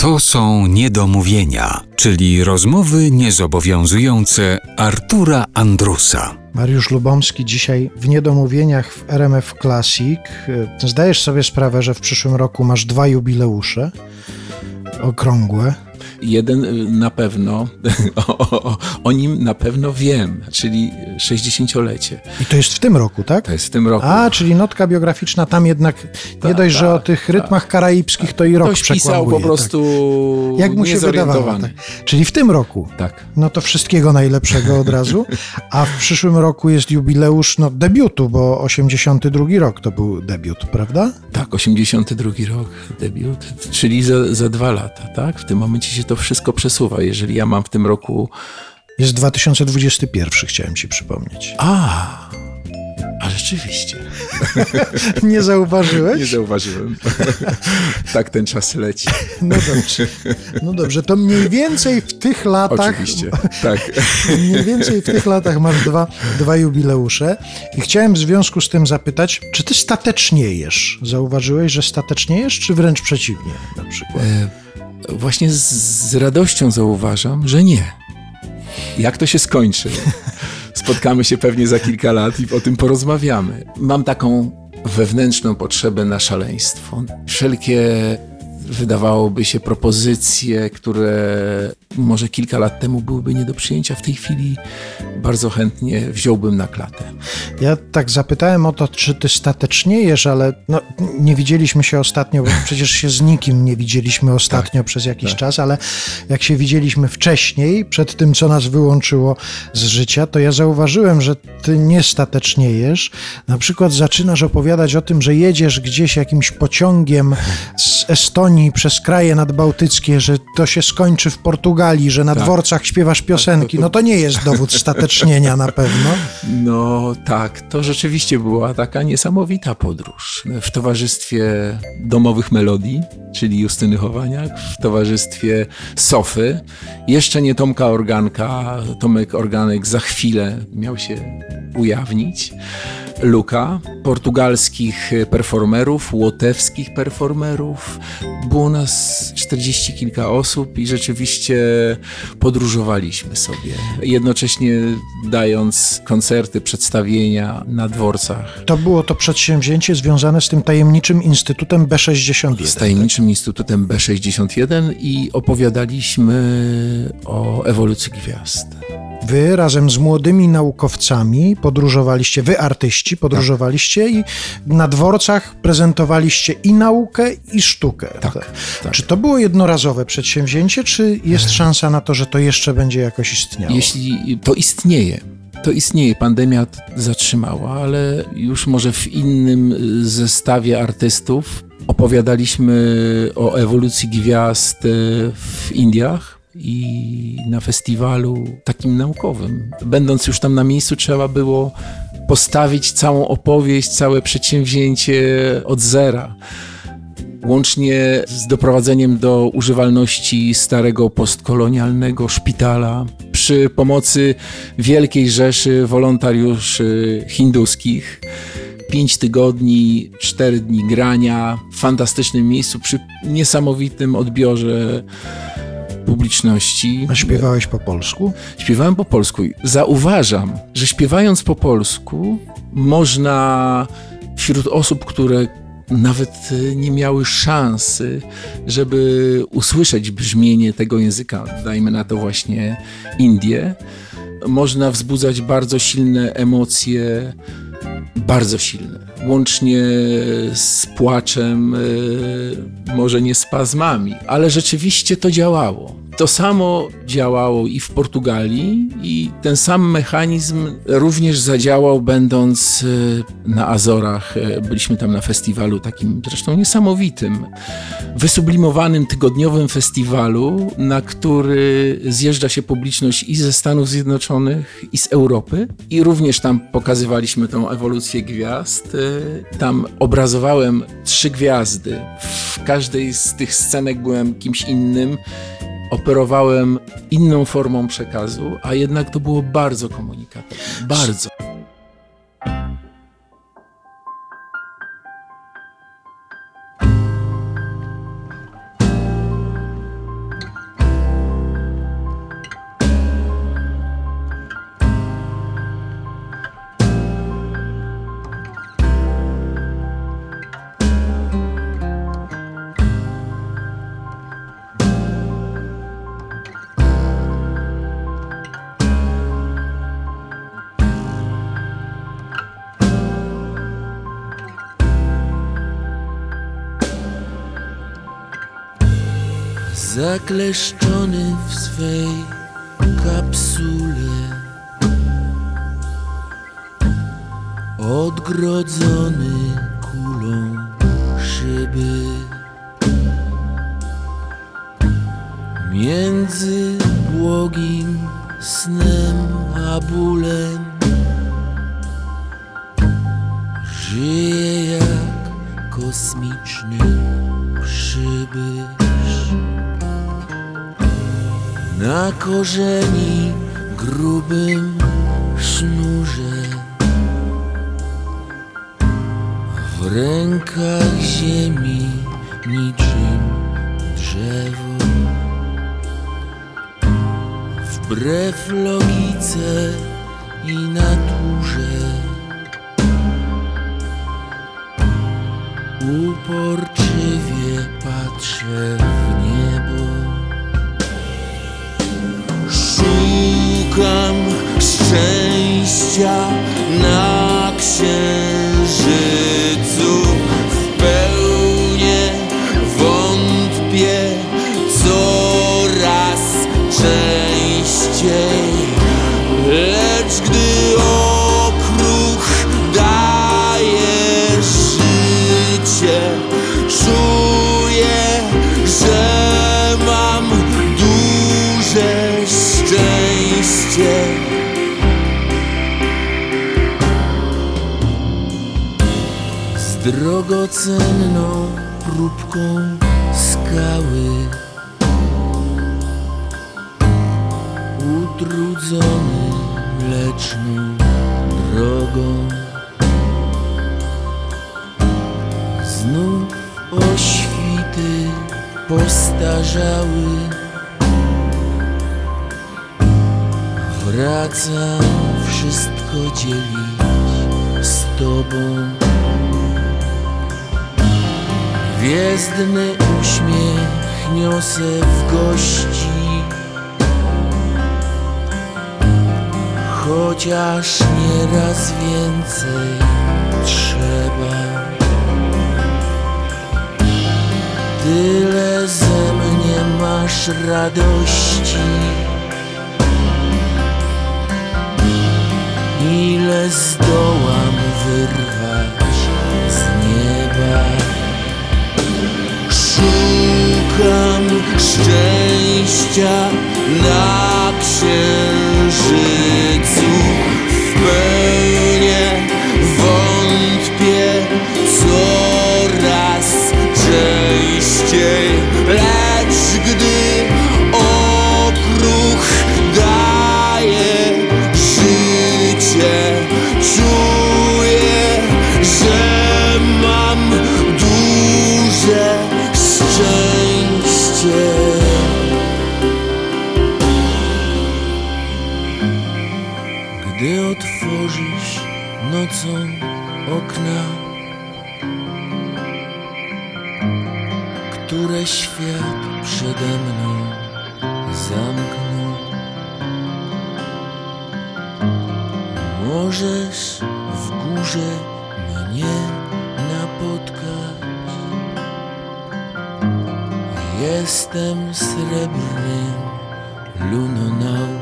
To są niedomówienia, czyli rozmowy niezobowiązujące Artura Andrusa. Mariusz Lubomski dzisiaj w Niedomówieniach w RMF Classic. Zdajesz sobie sprawę, że w przyszłym roku masz dwa jubileusze okrągłe. Jeden y, na pewno, o, o, o, nim na pewno wiem, czyli 60-lecie. I to jest w tym roku, tak? To jest w tym roku. A, czyli notka biograficzna tam jednak nie Ta, dość, ta, że o tych ta. rytmach karaibskich to i rok Ktoś pisał po prostu tak. Jak mu się wydawało. Tak. Czyli w tym roku. Tak. No to wszystkiego najlepszego od razu. A w przyszłym roku jest jubileusz no, debiutu, bo 82 rok to był debiut, prawda? Tak, 82 rok, debiut, czyli za, za dwa lata, tak? W tym momencie się to wszystko przesuwa. Jeżeli ja mam w tym roku. Jest 2021, chciałem ci przypomnieć. A, a rzeczywiście. Nie zauważyłeś? Nie zauważyłem. tak ten czas leci. No dobrze. No dobrze, to mniej więcej w tych latach. Oczywiście, tak. Mniej więcej w tych latach masz dwa, dwa jubileusze. I chciałem w związku z tym zapytać, czy ty stateczniejesz? Zauważyłeś, że stateczniejesz, czy wręcz przeciwnie na przykład? E, właśnie z, z radością zauważam, że nie. Jak to się skończy? Spotkamy się pewnie za kilka lat i o tym porozmawiamy. Mam taką wewnętrzną potrzebę na szaleństwo. Wszelkie wydawałoby się propozycje, które może kilka lat temu byłyby nie do przyjęcia, w tej chwili bardzo chętnie wziąłbym na klatę. Ja tak zapytałem o to, czy ty stateczniejesz, ale no, nie widzieliśmy się ostatnio, bo przecież się z nikim nie widzieliśmy ostatnio Tak, przez jakiś tak. czas, ale jak się widzieliśmy wcześniej, przed tym, co nas wyłączyło z życia, to ja zauważyłem, że ty nie stateczniejesz. Na przykład zaczynasz opowiadać o tym, że jedziesz gdzieś jakimś pociągiem z Estonii przez kraje nadbałtyckie, że to się skończy w Portugalii, że na Tak. dworcach śpiewasz piosenki. No to nie jest dowód statecznienia na pewno. No tak, to rzeczywiście była taka niesamowita podróż. W towarzystwie domowych melodii, czyli Justyny Chowaniak, w towarzystwie Sofy, jeszcze nie Tomka Organka, Tomek Organek za chwilę miał się ujawnić. Luka, portugalskich performerów, łotewskich performerów. Było nas 40 kilka osób i rzeczywiście podróżowaliśmy sobie. Jednocześnie dając koncerty, przedstawienia na dworcach. To było to przedsięwzięcie związane z tym tajemniczym Instytutem B61. Z tajemniczym Instytutem B61 i opowiadaliśmy o ewolucji gwiazd. Wy razem z młodymi naukowcami podróżowaliście, wy artyści podróżowaliście i na dworcach prezentowaliście i naukę, i sztukę. Tak, tak. Czy to było jednorazowe przedsięwzięcie, czy jest szansa na to, że to jeszcze będzie jakoś istniało? Jeśli to istnieje, to istnieje. Pandemia zatrzymała, ale już może w innym y, zestawie artystów opowiadaliśmy o ewolucji gwiazd y, w Indiach i na festiwalu takim naukowym. Będąc już tam na miejscu, trzeba było postawić całą opowieść, całe przedsięwzięcie od zera łącznie z doprowadzeniem do używalności starego postkolonialnego szpitala przy pomocy wielkiej rzeszy wolontariuszy hinduskich. Pięć tygodni, cztery dni grania w fantastycznym miejscu przy niesamowitym odbiorze publiczności. A śpiewałeś po polsku? Śpiewałem po polsku. Zauważam, że śpiewając po polsku można wśród osób, które nawet y, nie miały szansy, żeby usłyszeć brzmienie tego języka, dajmy na to właśnie Indię, można wzbudzać bardzo silne emocje, bardzo silne, łącznie z płaczem, y, może nie spazmami, ale rzeczywiście to działało. To samo działało i w Portugalii, i ten sam mechanizm również zadziałał, będąc y, na Azorach. Y, Byliśmy tam na festiwalu takim zresztą niesamowitym, wysublimowanym tygodniowym festiwalu, na który zjeżdża się publiczność i ze Stanów Zjednoczonych, i z Europy. I również tam pokazywaliśmy tą ewolucję gwiazd. Tam obrazowałem trzy gwiazdy. W każdej z tych scenek byłem kimś innym operowałem inną formą przekazu, a jednak to było bardzo komunikatywne. Bardzo. Zakleszczony w swej kapsule, odgrodzony kulą szyby. Między błogim snem a bólem żyje jak kosmiczny przybysz. Na korzeni grubym sznurze. W rękach ziemi niczym drzewo. Wbrew logice i naturze. Uporczywie patrzę szczęścia na księżycu Z drogocenną próbką skały. Utrudzony mleczną drogą. Znów oświty postarzały. Wracam wszystko dzielić z Tobą Gwiezdny uśmiech niosę w gości. Chociaż nieraz więcej trzeba. Tyle ze mnie masz radości szczęścia na księżycu Gdy otworzysz nocą okna Które świat przede mną zamknął Możesz w górze mnie napotkać. Jestem srebrnym lunonautem